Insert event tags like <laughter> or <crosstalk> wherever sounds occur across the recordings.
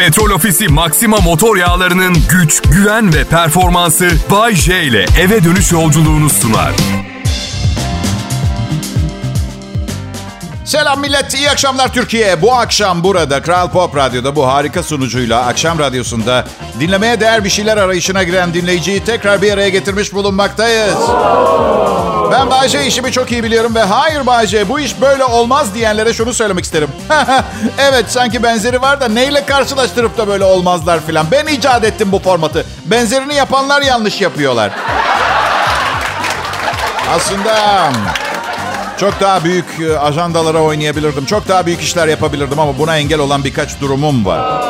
Petrol Ofisi Maxima motor yağlarının güç, güven ve performansı Bay J ile eve dönüş yolculuğunu sunar. Selam millet, iyi akşamlar Türkiye. Bu akşam burada Kral Pop Radyo'da bu harika sunucuyla akşam radyosunda dinlemeye değer bir şeyler arayışına giren dinleyiciyi tekrar bir araya getirmiş bulunmaktayız. Ben Bayce işimi çok iyi biliyorum ve hayır Bayce bu iş böyle olmaz diyenlere şunu söylemek isterim. <laughs> evet sanki benzeri var da neyle karşılaştırıp da böyle olmazlar filan. Ben icat ettim bu formatı. Benzerini yapanlar yanlış yapıyorlar. <laughs> Aslında çok daha büyük e, ajandalara oynayabilirdim. Çok daha büyük işler yapabilirdim ama buna engel olan birkaç durumum var.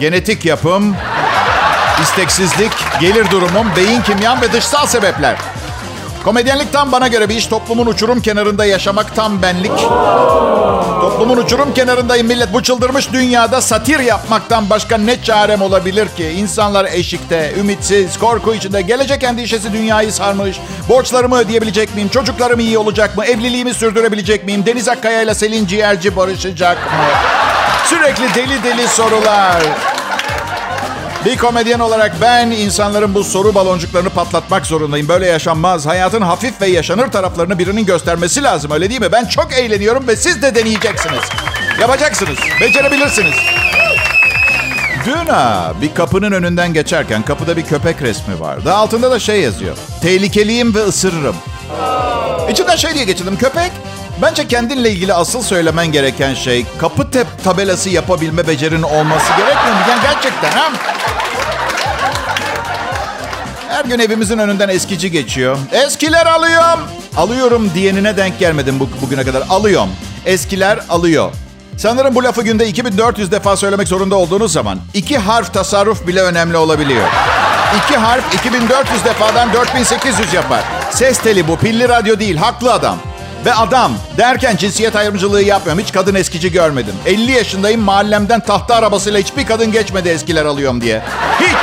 Genetik yapım, isteksizlik, gelir durumum, beyin kimyam ve dışsal sebepler. Komedyenlik tam bana göre bir iş. Toplumun uçurum kenarında yaşamak tam benlik. Toplumun uçurum kenarındayım millet. Bu çıldırmış dünyada satir yapmaktan başka ne çarem olabilir ki? İnsanlar eşikte, ümitsiz, korku içinde. Gelecek endişesi dünyayı sarmış. Borçlarımı ödeyebilecek miyim? Çocuklarım iyi olacak mı? Evliliğimi sürdürebilecek miyim? Deniz Akkaya ile Selin Ciğerci barışacak mı? Sürekli deli deli sorular. Bir komedyen olarak ben insanların bu soru baloncuklarını patlatmak zorundayım. Böyle yaşanmaz. Hayatın hafif ve yaşanır taraflarını birinin göstermesi lazım öyle değil mi? Ben çok eğleniyorum ve siz de deneyeceksiniz. Yapacaksınız. Becerebilirsiniz. Dün ha, bir kapının önünden geçerken kapıda bir köpek resmi vardı. Altında da şey yazıyor. Tehlikeliyim ve ısırırım. İçinden şey diye geçirdim. Köpek Bence kendinle ilgili asıl söylemen gereken şey kapı tep tabelası yapabilme becerin olması gerekmiyor mu? Yani gerçekten ha? Her gün evimizin önünden eskici geçiyor. Eskiler alıyorum. Alıyorum diyenine denk gelmedim bu, bugüne kadar. Alıyorum. Eskiler alıyor. Sanırım bu lafı günde 2400 defa söylemek zorunda olduğunuz zaman iki harf tasarruf bile önemli olabiliyor. İki harf 2400 defadan 4800 yapar. Ses teli bu, pilli radyo değil, haklı adam. Ve adam derken cinsiyet ayrımcılığı yapmıyorum. Hiç kadın eskici görmedim. 50 yaşındayım mahallemden tahta arabasıyla hiçbir kadın geçmedi eskiler alıyorum diye. Hiç. <laughs>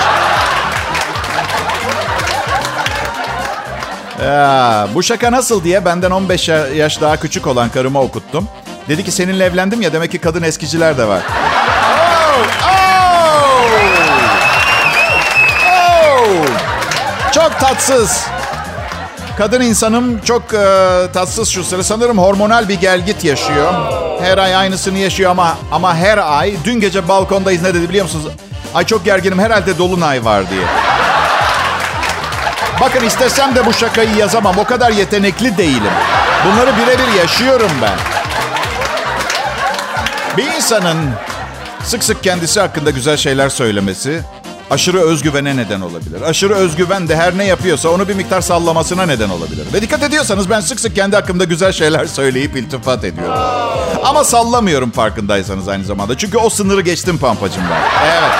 Ya, bu şaka nasıl diye benden 15 yaş daha küçük olan karıma okuttum. Dedi ki seninle evlendim ya demek ki kadın eskiciler de var. Oh, oh, oh. Çok tatsız. Kadın insanım çok e, tatsız şu sıra. Sanırım hormonal bir gelgit yaşıyor. Her ay aynısını yaşıyor ama ama her ay dün gece balkondayız ne dedi biliyor musunuz? Ay çok gerginim herhalde dolunay var diye. Bakın istesem de bu şakayı yazamam. O kadar yetenekli değilim. Bunları birebir yaşıyorum ben. Bir insanın sık sık kendisi hakkında güzel şeyler söylemesi aşırı özgüvene neden olabilir. Aşırı özgüven de her ne yapıyorsa onu bir miktar sallamasına neden olabilir. Ve dikkat ediyorsanız ben sık sık kendi hakkımda güzel şeyler <laughs> söyleyip iltifat ediyorum. Ama sallamıyorum farkındaysanız aynı zamanda. Çünkü o sınırı geçtim pampacım ben. Evet.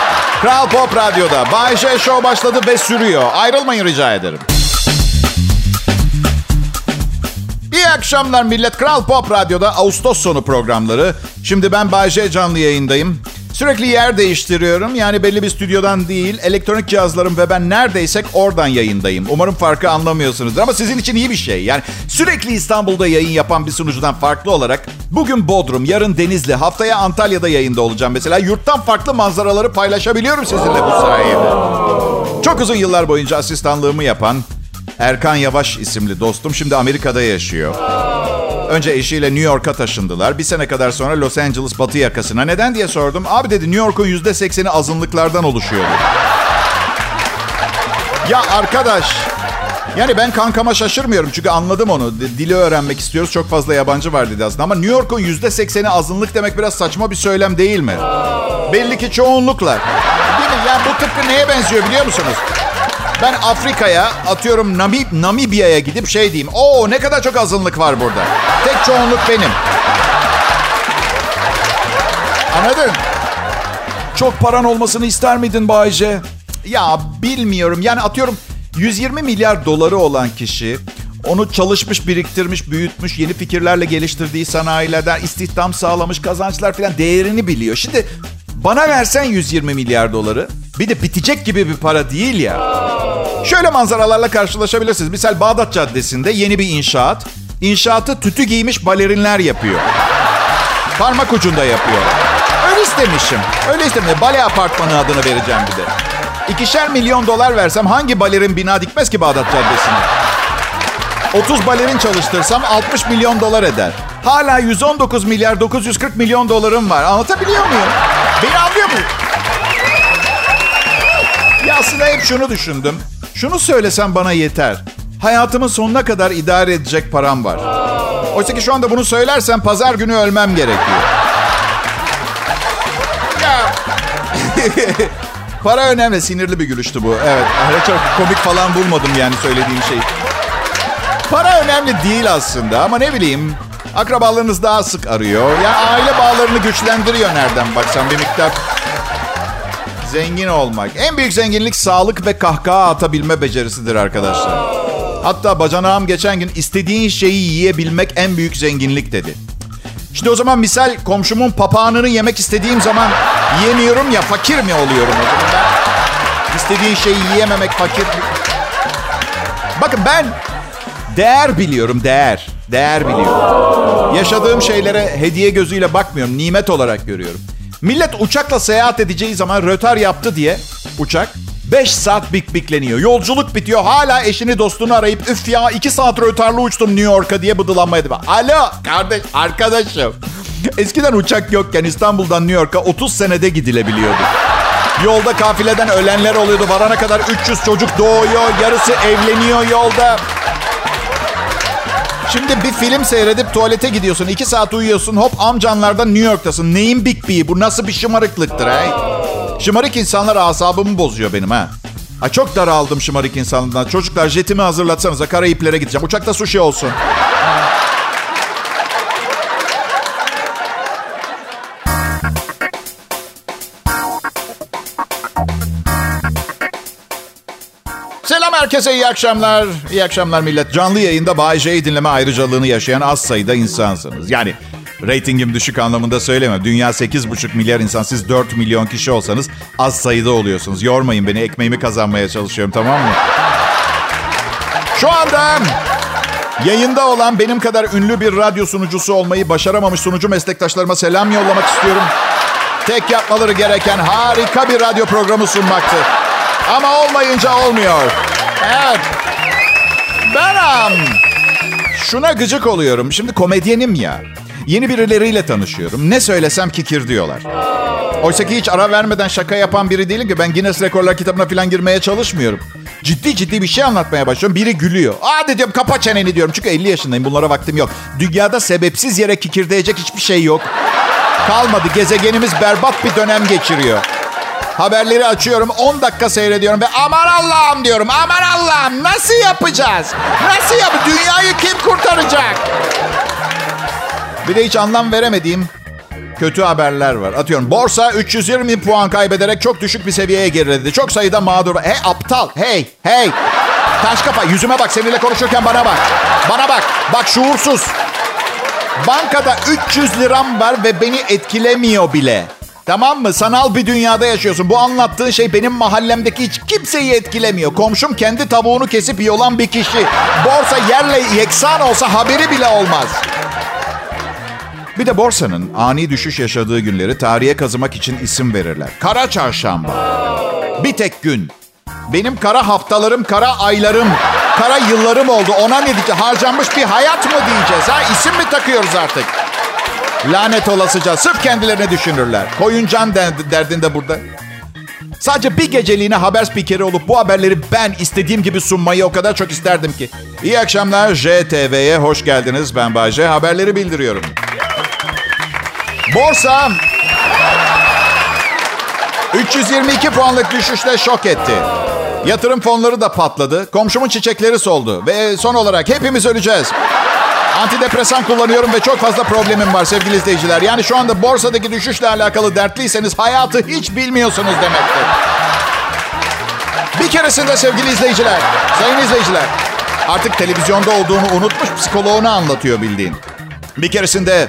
Kral Pop Radyo'da Bay J Show başladı ve sürüyor. Ayrılmayın rica ederim. İyi akşamlar millet. Kral Pop Radyo'da Ağustos sonu programları. Şimdi ben Bay J canlı yayındayım. Sürekli yer değiştiriyorum. Yani belli bir stüdyodan değil, elektronik cihazlarım ve ben neredeysek oradan yayındayım. Umarım farkı anlamıyorsunuzdur ama sizin için iyi bir şey. Yani sürekli İstanbul'da yayın yapan bir sunucudan farklı olarak bugün Bodrum, yarın Denizli, haftaya Antalya'da yayında olacağım mesela. Yurttan farklı manzaraları paylaşabiliyorum sizinle bu sayede. Çok uzun yıllar boyunca asistanlığımı yapan Erkan Yavaş isimli dostum şimdi Amerika'da yaşıyor. Önce eşiyle New York'a taşındılar. Bir sene kadar sonra Los Angeles batı yakasına. Neden diye sordum. Abi dedi New York'un yüzde sekseni azınlıklardan oluşuyor. ya arkadaş. Yani ben kankama şaşırmıyorum çünkü anladım onu. Dili öğrenmek istiyoruz. Çok fazla yabancı var dedi aslında. Ama New York'un yüzde sekseni azınlık demek biraz saçma bir söylem değil mi? Belli ki çoğunluklar. Değil mi? Yani bu tıpkı neye benziyor biliyor musunuz? Ben Afrika'ya atıyorum Namib Namibya'ya gidip şey diyeyim. Oo ne kadar çok azınlık var burada. Tek çoğunluk benim. Anladın? Çok paran olmasını ister miydin Bayce? Ya bilmiyorum. Yani atıyorum 120 milyar doları olan kişi onu çalışmış, biriktirmiş, büyütmüş, yeni fikirlerle geliştirdiği sanayilerden istihdam sağlamış, kazançlar falan değerini biliyor. Şimdi bana versen 120 milyar doları bir de bitecek gibi bir para değil ya. Şöyle manzaralarla karşılaşabilirsiniz. Misal Bağdat Caddesi'nde yeni bir inşaat. İnşaatı tütü giymiş balerinler yapıyor. Parmak ucunda yapıyor. Öyle istemişim. Öyle istemişim. Bale apartmanı adını vereceğim bir de. İkişer milyon dolar versem hangi balerin bina dikmez ki Bağdat Caddesi'ne? 30 balerin çalıştırsam 60 milyon dolar eder. Hala 119 milyar 940 milyon dolarım var. Anlatabiliyor muyum? Beni anlıyor musun? Ya aslında hep şunu düşündüm. Şunu söylesem bana yeter. Hayatımın sonuna kadar idare edecek param var. Oysa ki şu anda bunu söylersem pazar günü ölmem gerekiyor. <laughs> Para önemli. Sinirli bir gülüştü bu. Evet. Çok komik falan bulmadım yani söylediğim şeyi. Para önemli değil aslında ama ne bileyim akrabalarınız daha sık arıyor. Ya yani aile bağlarını güçlendiriyor nereden baksan bir miktar. Zengin olmak. En büyük zenginlik sağlık ve kahkaha atabilme becerisidir arkadaşlar. Hatta bacanağım geçen gün istediğin şeyi yiyebilmek en büyük zenginlik dedi. İşte o zaman misal komşumun papağanını yemek istediğim zaman yiyemiyorum ya fakir mi oluyorum o zaman ben? İstediğin şeyi yiyememek fakir. Bakın ben değer biliyorum değer. Değer biliyorum. Yaşadığım şeylere hediye gözüyle bakmıyorum. Nimet olarak görüyorum. Millet uçakla seyahat edeceği zaman rötar yaptı diye uçak 5 saat bik bikleniyor. Yolculuk bitiyor. Hala eşini dostunu arayıp üf ya 2 saat rötarlı uçtum New York'a diye bıdılanmaya devam. Alo kardeş arkadaşım. Eskiden uçak yokken İstanbul'dan New York'a 30 senede gidilebiliyordu. Yolda kafileden ölenler oluyordu. Varana kadar 300 çocuk doğuyor. Yarısı evleniyor yolda. Şimdi bir film seyredip tuvalete gidiyorsun. iki saat uyuyorsun. Hop amcanlardan New York'tasın. Neyin Big B? Bu nasıl bir şımarıklıktır he? Şımarık insanlar asabımı bozuyor benim ha. Ha çok daraldım şımarık insanlardan. Çocuklar jetimi hazırlatsanıza. Karayiplere gideceğim. Uçakta sushi olsun. Selam herkese, iyi akşamlar. İyi akşamlar millet. Canlı yayında Bay J'yi dinleme ayrıcalığını yaşayan az sayıda insansınız. Yani reytingim düşük anlamında söylemiyorum. Dünya 8,5 milyar insan, siz 4 milyon kişi olsanız az sayıda oluyorsunuz. Yormayın beni, ekmeğimi kazanmaya çalışıyorum tamam mı? Şu anda yayında olan benim kadar ünlü bir radyo sunucusu olmayı başaramamış sunucu meslektaşlarıma selam yollamak istiyorum. Tek yapmaları gereken harika bir radyo programı sunmaktır. Ama olmayınca olmuyor. Evet. Ben şuna gıcık oluyorum. Şimdi komedyenim ya. Yeni birileriyle tanışıyorum. Ne söylesem kikir diyorlar. Oysa ki hiç ara vermeden şaka yapan biri değilim ki. Ben Guinness Rekorlar kitabına falan girmeye çalışmıyorum. Ciddi ciddi bir şey anlatmaya başlıyorum. Biri gülüyor. Hadi diyorum kapa çeneni diyorum. Çünkü 50 yaşındayım. Bunlara vaktim yok. Dünyada sebepsiz yere kikirdeyecek hiçbir şey yok. Kalmadı. Gezegenimiz berbat bir dönem geçiriyor. Haberleri açıyorum 10 dakika seyrediyorum ve aman Allah'ım diyorum. Aman Allah'ım nasıl yapacağız? Nasıl yap? Dünyayı kim kurtaracak? Bir de hiç anlam veremediğim kötü haberler var. Atıyorum borsa 320 puan kaybederek çok düşük bir seviyeye geriledi. Çok sayıda mağdur. Hey aptal. Hey hey. Taş kafa yüzüme bak seninle konuşurken bana bak. Bana bak. Bak şuursuz. Bankada 300 liram var ve beni etkilemiyor bile. Tamam mı? Sanal bir dünyada yaşıyorsun. Bu anlattığın şey benim mahallemdeki hiç kimseyi etkilemiyor. Komşum kendi tavuğunu kesip yiyolan bir kişi. Borsa yerle yeksan olsa haberi bile olmaz. Bir de borsanın ani düşüş yaşadığı günleri tarihe kazımak için isim verirler. Kara çarşamba. Bir tek gün. Benim kara haftalarım, kara aylarım, kara yıllarım oldu. Ona ne diyeceğiz? Harcanmış bir hayat mı diyeceğiz? Ha? İsim mi takıyoruz artık? Lanet olasıca. Sırf kendilerine düşünürler. Koyuncan derdinde burada. Sadece bir geceliğine haber spikeri olup bu haberleri ben istediğim gibi sunmayı o kadar çok isterdim ki. İyi akşamlar JTV'ye hoş geldiniz. Ben Bayce. Haberleri bildiriyorum. Borsa 322 puanlık düşüşle şok etti. Yatırım fonları da patladı. Komşumun çiçekleri soldu. Ve son olarak hepimiz öleceğiz. Antidepresan kullanıyorum ve çok fazla problemim var sevgili izleyiciler. Yani şu anda borsadaki düşüşle alakalı dertliyseniz hayatı hiç bilmiyorsunuz demektir. Bir keresinde sevgili izleyiciler, sayın izleyiciler, artık televizyonda olduğunu unutmuş psikoloğunu anlatıyor bildiğin. Bir keresinde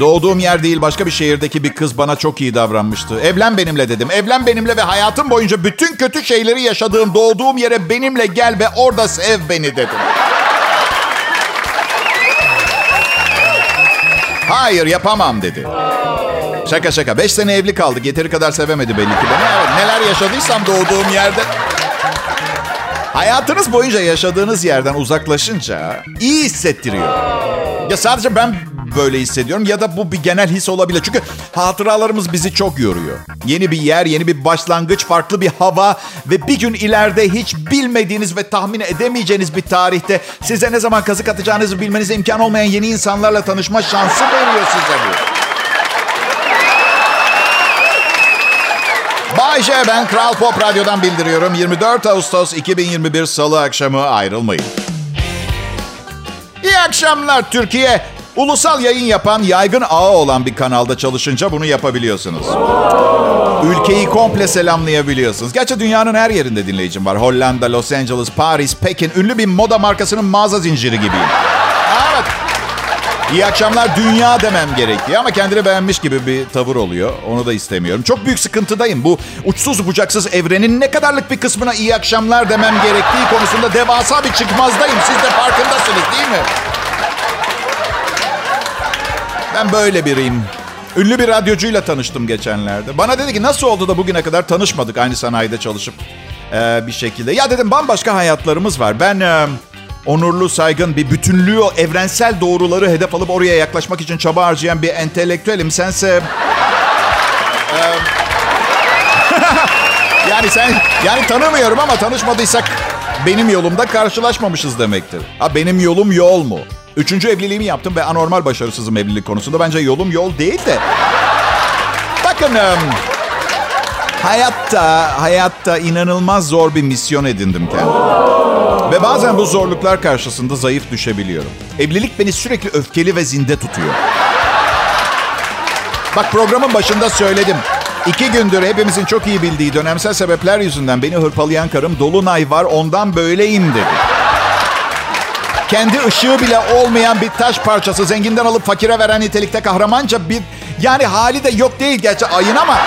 doğduğum yer değil başka bir şehirdeki bir kız bana çok iyi davranmıştı. Evlen benimle dedim. Evlen benimle ve hayatım boyunca bütün kötü şeyleri yaşadığım doğduğum yere benimle gel ve orada sev beni dedim. Hayır yapamam dedi. Şaka şaka. Beş sene evli kaldık. Yeteri kadar sevemedi belli ki beni. Evet, neler yaşadıysam doğduğum yerde. Hayatınız boyunca yaşadığınız yerden uzaklaşınca iyi hissettiriyor. Ya sadece ben böyle hissediyorum ya da bu bir genel his olabilir. Çünkü hatıralarımız bizi çok yoruyor. Yeni bir yer, yeni bir başlangıç, farklı bir hava ve bir gün ileride hiç bilmediğiniz ve tahmin edemeyeceğiniz bir tarihte size ne zaman kazık atacağınızı bilmenize imkan olmayan yeni insanlarla tanışma şansı veriyor size bu. Bay J ben Kral Pop Radyo'dan bildiriyorum. 24 Ağustos 2021 Salı akşamı ayrılmayın. İyi akşamlar Türkiye. Ulusal yayın yapan, yaygın ağı olan bir kanalda çalışınca bunu yapabiliyorsunuz. Ülkeyi komple selamlayabiliyorsunuz. Gerçi dünyanın her yerinde dinleyicim var. Hollanda, Los Angeles, Paris, Pekin. Ünlü bir moda markasının mağaza zinciri gibiyim. İyi akşamlar dünya demem gerekiyor ama kendini beğenmiş gibi bir tavır oluyor. Onu da istemiyorum. Çok büyük sıkıntıdayım. Bu uçsuz bucaksız evrenin ne kadarlık bir kısmına iyi akşamlar demem gerektiği konusunda devasa bir çıkmazdayım. Siz de farkındasınız değil mi? Ben böyle biriyim. Ünlü bir radyocuyla tanıştım geçenlerde. Bana dedi ki nasıl oldu da bugüne kadar tanışmadık aynı sanayide çalışıp e, bir şekilde. Ya dedim bambaşka hayatlarımız var. Ben e, onurlu, saygın bir bütünlüğü, evrensel doğruları hedef alıp oraya yaklaşmak için çaba harcayan bir entelektüelim. Sense... <laughs> Yani sen, yani tanımıyorum ama tanışmadıysak benim yolumda karşılaşmamışız demektir. Ha benim yolum yol mu? Üçüncü evliliğimi yaptım ve anormal başarısızım evlilik konusunda. Bence yolum yol değil de. Bakın hayatta, hayatta inanılmaz zor bir misyon edindim kendime. Ve bazen bu zorluklar karşısında zayıf düşebiliyorum. Evlilik beni sürekli öfkeli ve zinde tutuyor. Bak programın başında söyledim. İki gündür hepimizin çok iyi bildiği dönemsel sebepler yüzünden beni hırpalayan karım Dolunay var ondan böyleyim dedi kendi ışığı bile olmayan bir taş parçası zenginden alıp fakire veren nitelikte kahramanca bir yani hali de yok değil gerçi ayın ama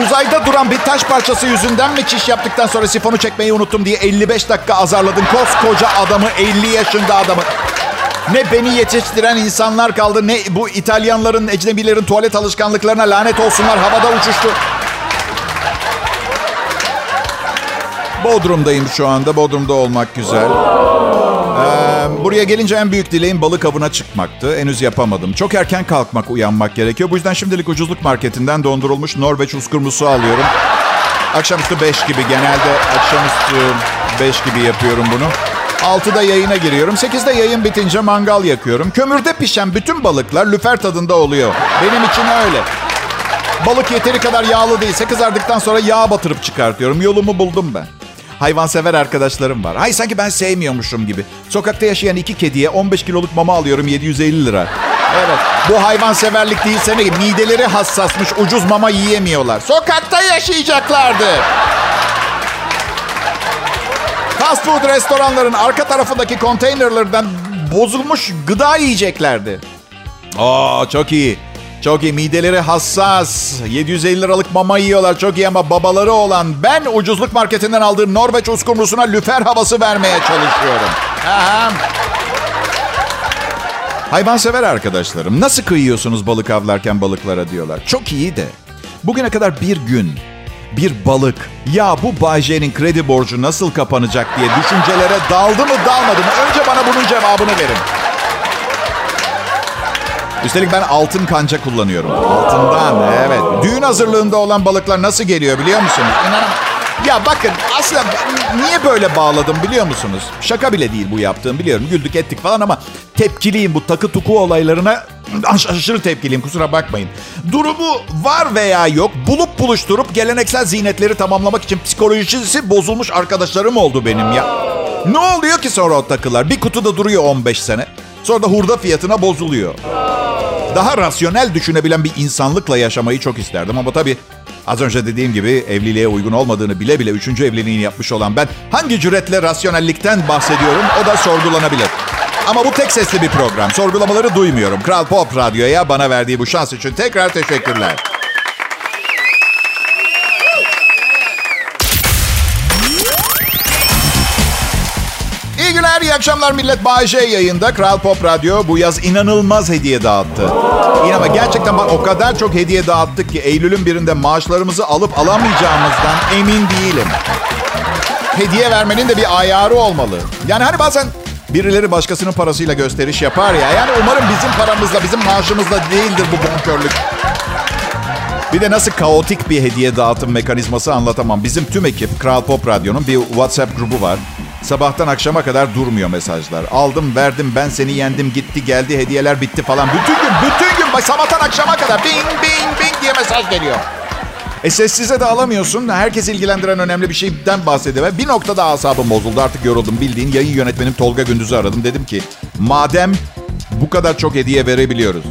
uzayda duran bir taş parçası yüzünden mi çiş yaptıktan sonra sifonu çekmeyi unuttum diye 55 dakika azarladın koskoca adamı 50 yaşında adamı. Ne beni yetiştiren insanlar kaldı ne bu İtalyanların, ecnebilerin tuvalet alışkanlıklarına lanet olsunlar havada uçuştu. Bodrum'dayım şu anda. Bodrum'da olmak güzel. Buraya gelince en büyük dileğim balık avına çıkmaktı. Henüz yapamadım. Çok erken kalkmak, uyanmak gerekiyor. Bu yüzden şimdilik ucuzluk marketinden dondurulmuş Norveç uskurmusu alıyorum. Akşamüstü 5 gibi genelde akşamüstü 5 gibi yapıyorum bunu. 6'da yayına giriyorum. 8'de yayın bitince mangal yakıyorum. Kömürde pişen bütün balıklar lüfer tadında oluyor. Benim için öyle. Balık yeteri kadar yağlı değilse kızardıktan sonra yağ batırıp çıkartıyorum. Yolumu buldum ben hayvansever arkadaşlarım var. Hay sanki ben sevmiyormuşum gibi. Sokakta yaşayan iki kediye 15 kiloluk mama alıyorum 750 lira. Evet. Bu hayvanseverlik değilse ne? Mideleri hassasmış. Ucuz mama yiyemiyorlar. Sokakta yaşayacaklardı. Fast food restoranların arka tarafındaki konteynerlerden bozulmuş gıda yiyeceklerdi. Aa çok iyi. Çok iyi. Mideleri hassas. 750 liralık mama yiyorlar. Çok iyi ama babaları olan ben ucuzluk marketinden aldığım Norveç uskumrusuna lüfer havası vermeye çalışıyorum. Aha. Hayvansever arkadaşlarım. Nasıl kıyıyorsunuz balık avlarken balıklara diyorlar. Çok iyi de. Bugüne kadar bir gün bir balık ya bu Bay J'nin kredi borcu nasıl kapanacak diye düşüncelere daldı mı dalmadı mı? Önce bana bunun cevabını verin. Üstelik ben altın kanca kullanıyorum. Altından evet. Düğün hazırlığında olan balıklar nasıl geliyor biliyor musunuz? Ya bakın aslında niye böyle bağladım biliyor musunuz? Şaka bile değil bu yaptığım biliyorum. Güldük ettik falan ama tepkiliyim bu takı tuku olaylarına. Aşırı tepkiliyim kusura bakmayın. Durumu var veya yok bulup buluşturup geleneksel zinetleri tamamlamak için psikolojisi bozulmuş arkadaşlarım oldu benim ya. Ne oluyor ki sonra o takılar? Bir kutuda duruyor 15 sene. Sonra da hurda fiyatına bozuluyor. Daha rasyonel düşünebilen bir insanlıkla yaşamayı çok isterdim ama tabii az önce dediğim gibi evliliğe uygun olmadığını bile bile üçüncü evliliğini yapmış olan ben hangi cüretle rasyonellikten bahsediyorum o da sorgulanabilir. Ama bu tek sesli bir program. Sorgulamaları duymuyorum. Kral Pop Radyo'ya bana verdiği bu şans için tekrar teşekkürler. Akşamlar, iyi akşamlar millet. Bay J yayında. Kral Pop Radyo bu yaz inanılmaz hediye dağıttı. İnanma gerçekten bak o kadar çok hediye dağıttık ki Eylül'ün birinde maaşlarımızı alıp alamayacağımızdan emin değilim. Hediye vermenin de bir ayarı olmalı. Yani hani bazen birileri başkasının parasıyla gösteriş yapar ya. Yani umarım bizim paramızla, bizim maaşımızla değildir bu bonkörlük. Bir de nasıl kaotik bir hediye dağıtım mekanizması anlatamam. Bizim tüm ekip Kral Pop Radyo'nun bir WhatsApp grubu var. Sabahtan akşama kadar durmuyor mesajlar. Aldım, verdim, ben seni yendim, gitti, geldi, hediyeler bitti falan. Bütün gün, bütün gün sabahtan akşama kadar bing, bing, bing diye mesaj geliyor. E sessize de alamıyorsun. Herkes ilgilendiren önemli bir şeyden bahsediyor. Bir noktada asabım bozuldu. Artık yoruldum. Bildiğin yayın yönetmenim Tolga Gündüz'ü aradım. Dedim ki madem bu kadar çok hediye verebiliyoruz.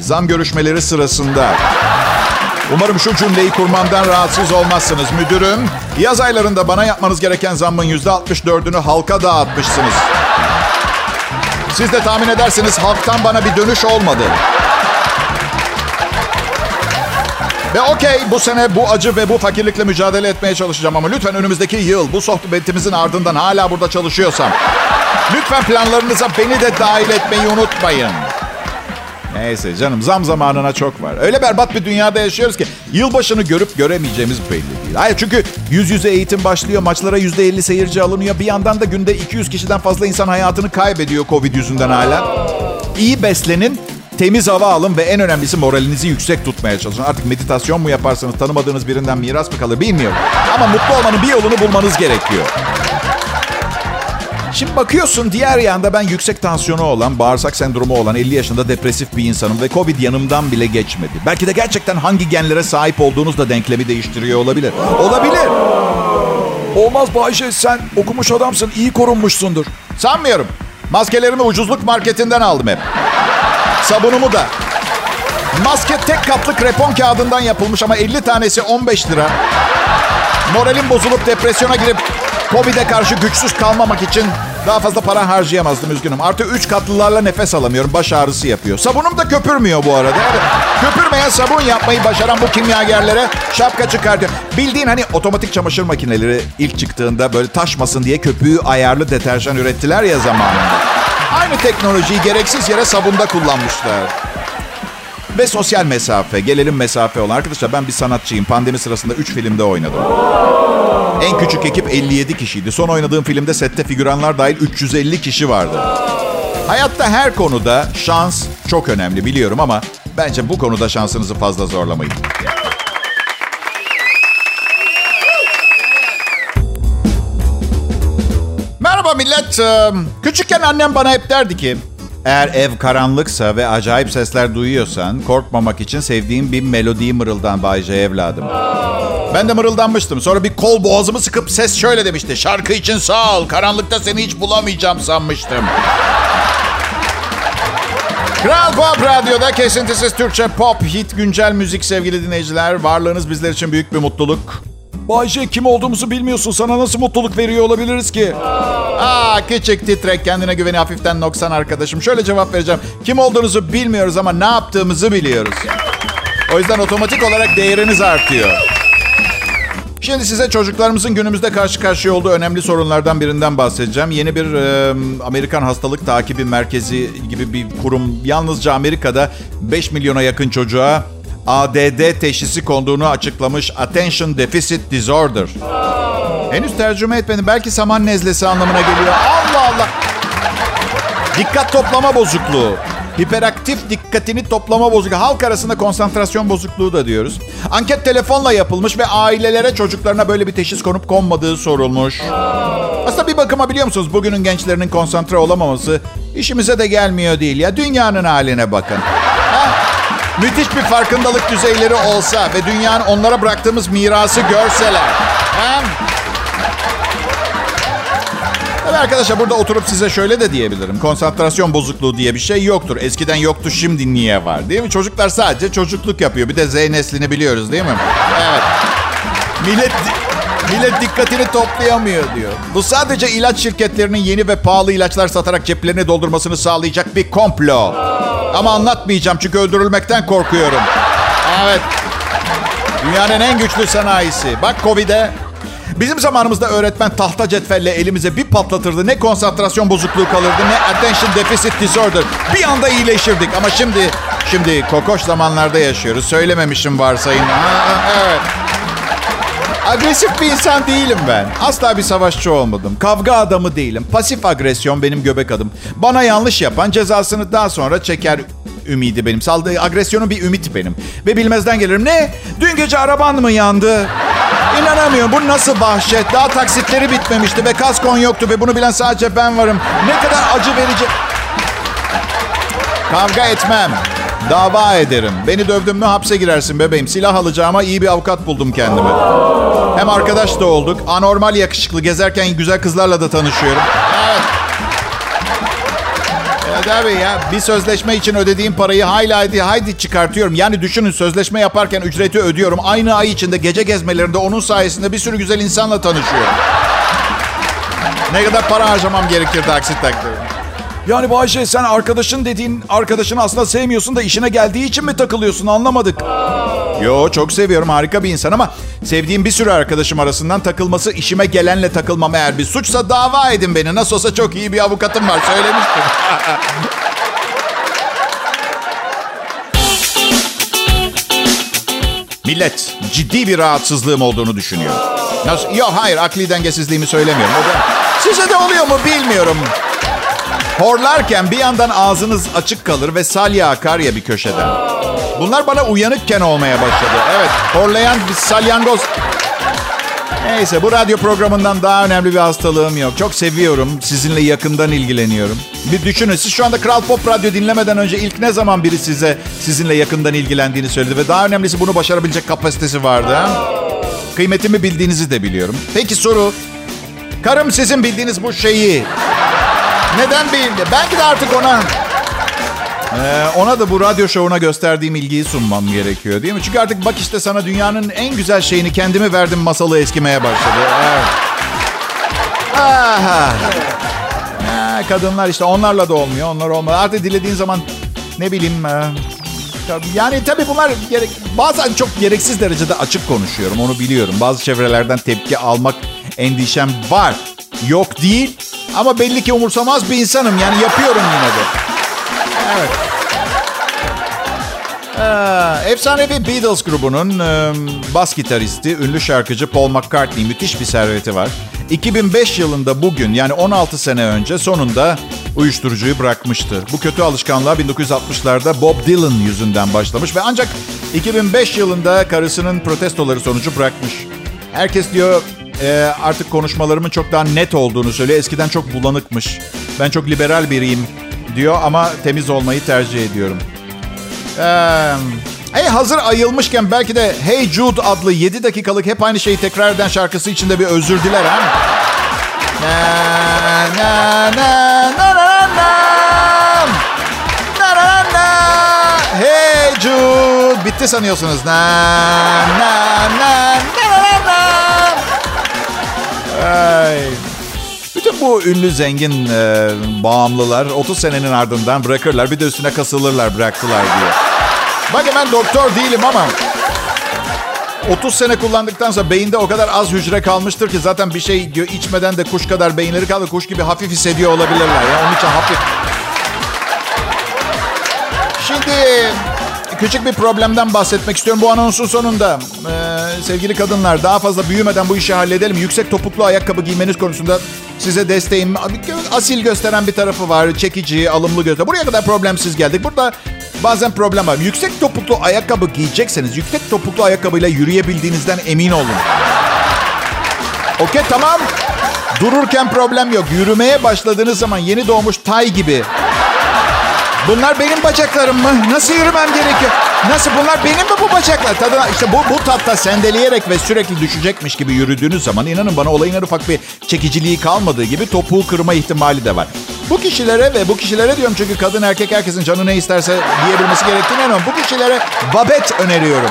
Zam görüşmeleri sırasında Umarım şu cümleyi kurmamdan rahatsız olmazsınız. Müdürüm, yaz aylarında bana yapmanız gereken zammın %64'ünü halka dağıtmışsınız. Siz de tahmin edersiniz halktan bana bir dönüş olmadı. Ve okey bu sene bu acı ve bu fakirlikle mücadele etmeye çalışacağım ama lütfen önümüzdeki yıl bu sohbetimizin ardından hala burada çalışıyorsam lütfen planlarınıza beni de dahil etmeyi unutmayın. Neyse canım zam zamanına çok var. Öyle berbat bir dünyada yaşıyoruz ki yılbaşını görüp göremeyeceğimiz belli değil. Hayır çünkü yüz yüze eğitim başlıyor. Maçlara yüzde elli seyirci alınıyor. Bir yandan da günde 200 kişiden fazla insan hayatını kaybediyor Covid yüzünden hala. İyi beslenin, temiz hava alın ve en önemlisi moralinizi yüksek tutmaya çalışın. Artık meditasyon mu yaparsanız tanımadığınız birinden miras mı kalır bilmiyorum. Ama mutlu olmanın bir yolunu bulmanız gerekiyor. Şimdi bakıyorsun diğer yanda ben yüksek tansiyonu olan, bağırsak sendromu olan 50 yaşında depresif bir insanım ve Covid yanımdan bile geçmedi. Belki de gerçekten hangi genlere sahip olduğunuz da denklemi değiştiriyor olabilir. Olabilir. Olmaz Bayşe sen okumuş adamsın iyi korunmuşsundur. Sanmıyorum. Maskelerimi ucuzluk marketinden aldım hep. Sabunumu da. Maske tek katlı krepon kağıdından yapılmış ama 50 tanesi 15 lira. Moralim bozulup depresyona girip Covid'e karşı güçsüz kalmamak için daha fazla para harcayamazdım üzgünüm. Artı 3 katlılarla nefes alamıyorum. Baş ağrısı yapıyor. Sabunum da köpürmüyor bu arada. Evet. Köpürmeyen sabun yapmayı başaran bu kimyagerlere şapka çıkartıyor. Bildiğin hani otomatik çamaşır makineleri ilk çıktığında böyle taşmasın diye köpüğü ayarlı deterjan ürettiler ya zamanında. Aynı teknolojiyi gereksiz yere sabunda kullanmışlar. Ve sosyal mesafe, gelelim mesafe olan. Arkadaşlar ben bir sanatçıyım. Pandemi sırasında 3 filmde oynadım. En küçük ekip 57 kişiydi. Son oynadığım filmde sette figüranlar dahil 350 kişi vardı. Hayatta her konuda şans çok önemli biliyorum ama bence bu konuda şansınızı fazla zorlamayın. Merhaba millet. Küçükken annem bana hep derdi ki eğer ev karanlıksa ve acayip sesler duyuyorsan korkmamak için sevdiğim bir melodiyi mırıldan Bayce evladım. Ben de mırıldanmıştım. Sonra bir kol boğazımı sıkıp ses şöyle demişti. Şarkı için sağ ol. Karanlıkta seni hiç bulamayacağım sanmıştım. Kral Pop Radyo'da kesintisiz Türkçe pop, hit, güncel müzik sevgili dinleyiciler. Varlığınız bizler için büyük bir mutluluk. Bayşe kim olduğumuzu bilmiyorsun sana nasıl mutluluk veriyor olabiliriz ki? Aa küçük titrek kendine güveni hafiften noksan arkadaşım. Şöyle cevap vereceğim. Kim olduğunuzu bilmiyoruz ama ne yaptığımızı biliyoruz. O yüzden otomatik olarak değeriniz artıyor. Şimdi size çocuklarımızın günümüzde karşı karşıya olduğu önemli sorunlardan birinden bahsedeceğim. Yeni bir e, Amerikan hastalık takibi merkezi gibi bir kurum yalnızca Amerika'da 5 milyona yakın çocuğa ADD teşhisi konduğunu açıklamış Attention Deficit Disorder. Henüz tercüme etmedim. Belki saman nezlesi anlamına geliyor. Allah Allah. Dikkat toplama bozukluğu. Hiperaktif dikkatini toplama bozukluğu. Halk arasında konsantrasyon bozukluğu da diyoruz. Anket telefonla yapılmış ve ailelere çocuklarına böyle bir teşhis konup konmadığı sorulmuş. Aslında bir bakıma biliyor musunuz bugünün gençlerinin konsantre olamaması işimize de gelmiyor değil ya. Dünyanın haline bakın. Müthiş bir farkındalık düzeyleri olsa ve dünyanın onlara bıraktığımız mirası görseler. Ha? Tabii arkadaşlar burada oturup size şöyle de diyebilirim. Konsantrasyon bozukluğu diye bir şey yoktur. Eskiden yoktu şimdi niye var değil mi? Çocuklar sadece çocukluk yapıyor. Bir de Z neslini biliyoruz değil mi? Evet. Millet Millet dikkatini toplayamıyor diyor. Bu sadece ilaç şirketlerinin yeni ve pahalı ilaçlar satarak ceplerini doldurmasını sağlayacak bir komplo. Ama anlatmayacağım çünkü öldürülmekten korkuyorum. Evet. Dünyanın en güçlü sanayisi. Bak Covid'e Bizim zamanımızda öğretmen tahta cetvelle elimize bir patlatırdı. Ne konsantrasyon bozukluğu kalırdı ne attention deficit disorder. Bir anda iyileşirdik ama şimdi şimdi kokoş zamanlarda yaşıyoruz. Söylememişim varsayın. Ha, evet. Agresif bir insan değilim ben. Asla bir savaşçı olmadım. Kavga adamı değilim. Pasif agresyon benim göbek adım. Bana yanlış yapan cezasını daha sonra çeker ümidi benim. Saldığı agresyonu bir ümit benim. Ve bilmezden gelirim. Ne? Dün gece araban mı yandı? İnanamıyorum. Bu nasıl bahşet? Daha taksitleri bitmemişti ve kaskon yoktu ve bunu bilen sadece ben varım. Ne kadar acı verici. Kavga etmem. Dava ederim. Beni dövdün mü hapse girersin bebeğim. Silah alacağıma iyi bir avukat buldum kendime. Hem arkadaş da olduk. Anormal yakışıklı. Gezerken güzel kızlarla da tanışıyorum. Evet. Evet abi ya bir sözleşme için ödediğim parayı hayli haydi haydi çıkartıyorum. Yani düşünün sözleşme yaparken ücreti ödüyorum. Aynı ay içinde gece gezmelerinde onun sayesinde bir sürü güzel insanla tanışıyorum. Ne kadar para harcamam gerekirdi aksi takdirde. Yani Bayşe sen arkadaşın dediğin arkadaşını aslında sevmiyorsun da işine geldiği için mi takılıyorsun anlamadık. Yo çok seviyorum harika bir insan ama sevdiğim bir sürü arkadaşım arasından takılması işime gelenle takılmam eğer bir suçsa dava edin beni. Nasıl olsa çok iyi bir avukatım var söylemiştim. <laughs> Millet ciddi bir rahatsızlığım olduğunu düşünüyor. Nasıl? Yok hayır akli dengesizliğimi söylemiyorum. Size de oluyor mu bilmiyorum. Horlarken bir yandan ağzınız açık kalır ve salya akar ya bir köşeden. Bunlar bana uyanıkken olmaya başladı. Evet, horlayan bir salyangoz. Neyse, bu radyo programından daha önemli bir hastalığım yok. Çok seviyorum, sizinle yakından ilgileniyorum. Bir düşünün, siz şu anda Kral Pop Radyo dinlemeden önce ilk ne zaman biri size sizinle yakından ilgilendiğini söyledi ve daha önemlisi bunu başarabilecek kapasitesi vardı. Ha? Kıymetimi bildiğinizi de biliyorum. Peki soru, karım sizin bildiğiniz bu şeyi neden bildi? Belki de artık ona ee, ona da bu radyo şovuna gösterdiğim ilgiyi sunmam gerekiyor değil mi? Çünkü artık bak işte sana dünyanın en güzel şeyini kendimi verdim masalı eskimeye başladı. Ha, kadınlar işte onlarla da olmuyor. Onlar olmuyor. Artık dilediğin zaman ne bileyim... E, yani tabii bunlar gerek, bazen çok gereksiz derecede açık konuşuyorum. Onu biliyorum. Bazı çevrelerden tepki almak endişem var. Yok değil. Ama belli ki umursamaz bir insanım. Yani yapıyorum yine de. Evet. Ee, efsanevi Beatles grubunun e, bas gitaristi, ünlü şarkıcı Paul McCartney müthiş bir serveti var. 2005 yılında bugün yani 16 sene önce sonunda uyuşturucuyu bırakmıştı. Bu kötü alışkanlığa 1960'larda Bob Dylan yüzünden başlamış ve ancak 2005 yılında karısının protestoları sonucu bırakmış. Herkes diyor e, artık konuşmalarımın çok daha net olduğunu söylüyor. Eskiden çok bulanıkmış. Ben çok liberal biriyim diyor ama temiz olmayı tercih ediyorum. Ee, hey hazır ayılmışken belki de Hey Jude adlı 7 dakikalık hep aynı şeyi tekrar eden şarkısı için de bir özür diler ha. Na na na na na na. Na na na. Hey Jude. Bitti sanıyorsunuz. Na na na na. Ay. Bütün bu ünlü zengin e, bağımlılar 30 senenin ardından bırakırlar. Bir de üstüne kasılırlar bıraktılar diye. Bakın ben doktor değilim ama 30 sene kullandıktan sonra beyinde o kadar az hücre kalmıştır ki zaten bir şey diyor içmeden de kuş kadar beyinleri kaldı. Kuş gibi hafif hissediyor olabilirler. Ya. Onun için hafif. Şimdi küçük bir problemden bahsetmek istiyorum bu anonsun sonunda. Ee, sevgili kadınlar daha fazla büyümeden bu işi halledelim. Yüksek topuklu ayakkabı giymeniz konusunda size desteğim asil gösteren bir tarafı var. Çekici, alımlı göster. Buraya kadar problemsiz geldik. Burada bazen problem var. Yüksek topuklu ayakkabı giyecekseniz yüksek topuklu ayakkabıyla yürüyebildiğinizden emin olun. Okey tamam. Dururken problem yok. Yürümeye başladığınız zaman yeni doğmuş tay gibi Bunlar benim bacaklarım mı? Nasıl yürümem gerekiyor? Nasıl bunlar benim mi bu bacaklar? Tadına, işte bu, bu tatta sendeleyerek ve sürekli düşecekmiş gibi yürüdüğünüz zaman inanın bana olayın en ufak bir çekiciliği kalmadığı gibi topuğu kırma ihtimali de var. Bu kişilere ve bu kişilere diyorum çünkü kadın erkek herkesin canı ne isterse diyebilmesi gerektiğini inanıyorum. Bu kişilere babet öneriyorum.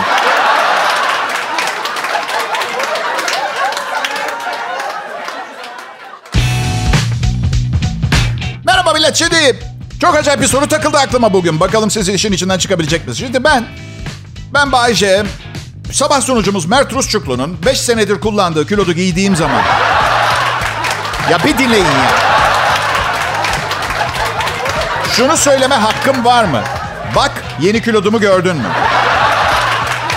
Merhaba millet. Şimdi çok acayip bir soru takıldı aklıma bugün. Bakalım siz işin içinden çıkabilecek misiniz? Şimdi ben, ben Bayce, sabah sunucumuz Mert Rusçuklu'nun 5 senedir kullandığı kilodu giydiğim zaman. Ya bir dinleyin ya. Şunu söyleme hakkım var mı? Bak yeni kilodumu gördün mü?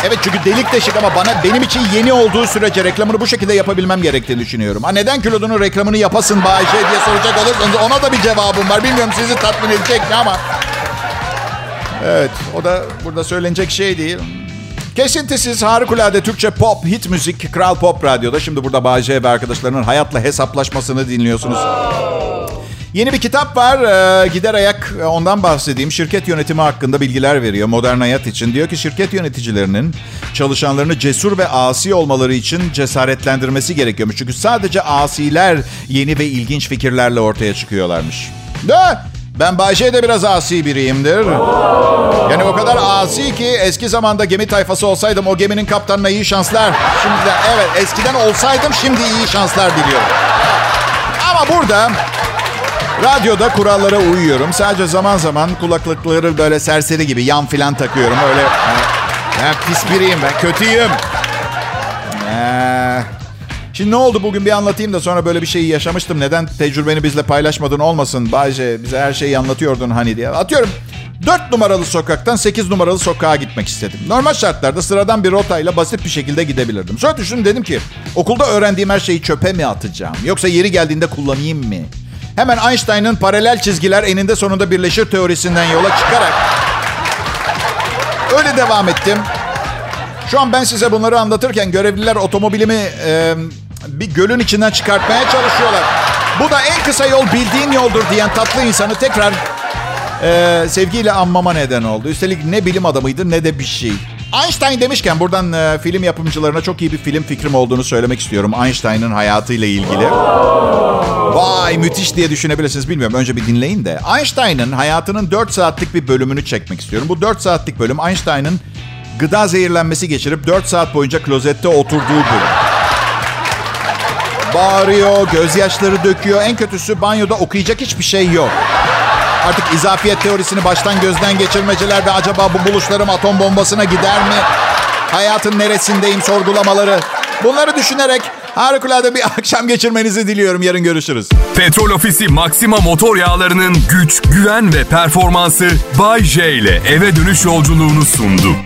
Evet çünkü delik deşik ama bana benim için yeni olduğu sürece reklamını bu şekilde yapabilmem gerektiğini düşünüyorum. Ha neden kilodunun reklamını yapasın Bayşe diye soracak olursanız ona da bir cevabım var. Bilmiyorum sizi tatmin edecek mi ama. Evet o da burada söylenecek şey değil. Kesintisiz harikulade Türkçe pop, hit müzik, Kral Pop Radyo'da. Şimdi burada Bayce ve arkadaşlarının hayatla hesaplaşmasını dinliyorsunuz. Yeni bir kitap var. Ee, gider ayak e, ondan bahsedeyim. Şirket yönetimi hakkında bilgiler veriyor modern hayat için. Diyor ki şirket yöneticilerinin çalışanlarını cesur ve asi olmaları için cesaretlendirmesi gerekiyormuş. Çünkü sadece asiler yeni ve ilginç fikirlerle ortaya çıkıyorlarmış. De ben Bayşe de biraz asi biriyimdir. Yani o kadar asi ki eski zamanda gemi tayfası olsaydım o geminin kaptanına iyi şanslar. Şimdi de evet eskiden olsaydım şimdi iyi şanslar diliyorum. Ama burada radyoda kurallara uyuyorum. Sadece zaman zaman kulaklıkları böyle serseri gibi yan filan takıyorum. Öyle ben pis biriyim ben kötüyüm. Ee, Şimdi ne oldu bugün bir anlatayım da sonra böyle bir şeyi yaşamıştım. Neden tecrübeni bizle paylaşmadın olmasın Bayce bize her şeyi anlatıyordun hani diye. Atıyorum 4 numaralı sokaktan 8 numaralı sokağa gitmek istedim. Normal şartlarda sıradan bir rotayla basit bir şekilde gidebilirdim. Sonra düşündüm dedim ki okulda öğrendiğim her şeyi çöpe mi atacağım? Yoksa yeri geldiğinde kullanayım mı? Hemen Einstein'ın paralel çizgiler eninde sonunda birleşir teorisinden yola çıkarak öyle devam ettim. Şu an ben size bunları anlatırken görevliler otomobilimi e, bir gölün içinden çıkartmaya çalışıyorlar. Bu da en kısa yol bildiğin yoldur diyen tatlı insanı tekrar e, sevgiyle anmama neden oldu. Üstelik ne bilim adamıydı ne de bir şey. Einstein demişken buradan e, film yapımcılarına çok iyi bir film fikrim olduğunu söylemek istiyorum. Einstein'ın hayatıyla ilgili. Vay müthiş diye düşünebilirsiniz bilmiyorum. Önce bir dinleyin de. Einstein'ın hayatının 4 saatlik bir bölümünü çekmek istiyorum. Bu 4 saatlik bölüm Einstein'ın gıda zehirlenmesi geçirip 4 saat boyunca klozette oturduğu bölüm. Bağırıyor, gözyaşları döküyor. En kötüsü banyoda okuyacak hiçbir şey yok. Artık izafiyet teorisini baştan gözden geçirmeceler ve acaba bu buluşlarım atom bombasına gider mi? Hayatın neresindeyim sorgulamaları. Bunları düşünerek harikulade bir <laughs> akşam geçirmenizi diliyorum. Yarın görüşürüz. Petrol Ofisi Maxima motor yağlarının güç, güven ve performansı Bay J ile eve dönüş yolculuğunu sundu.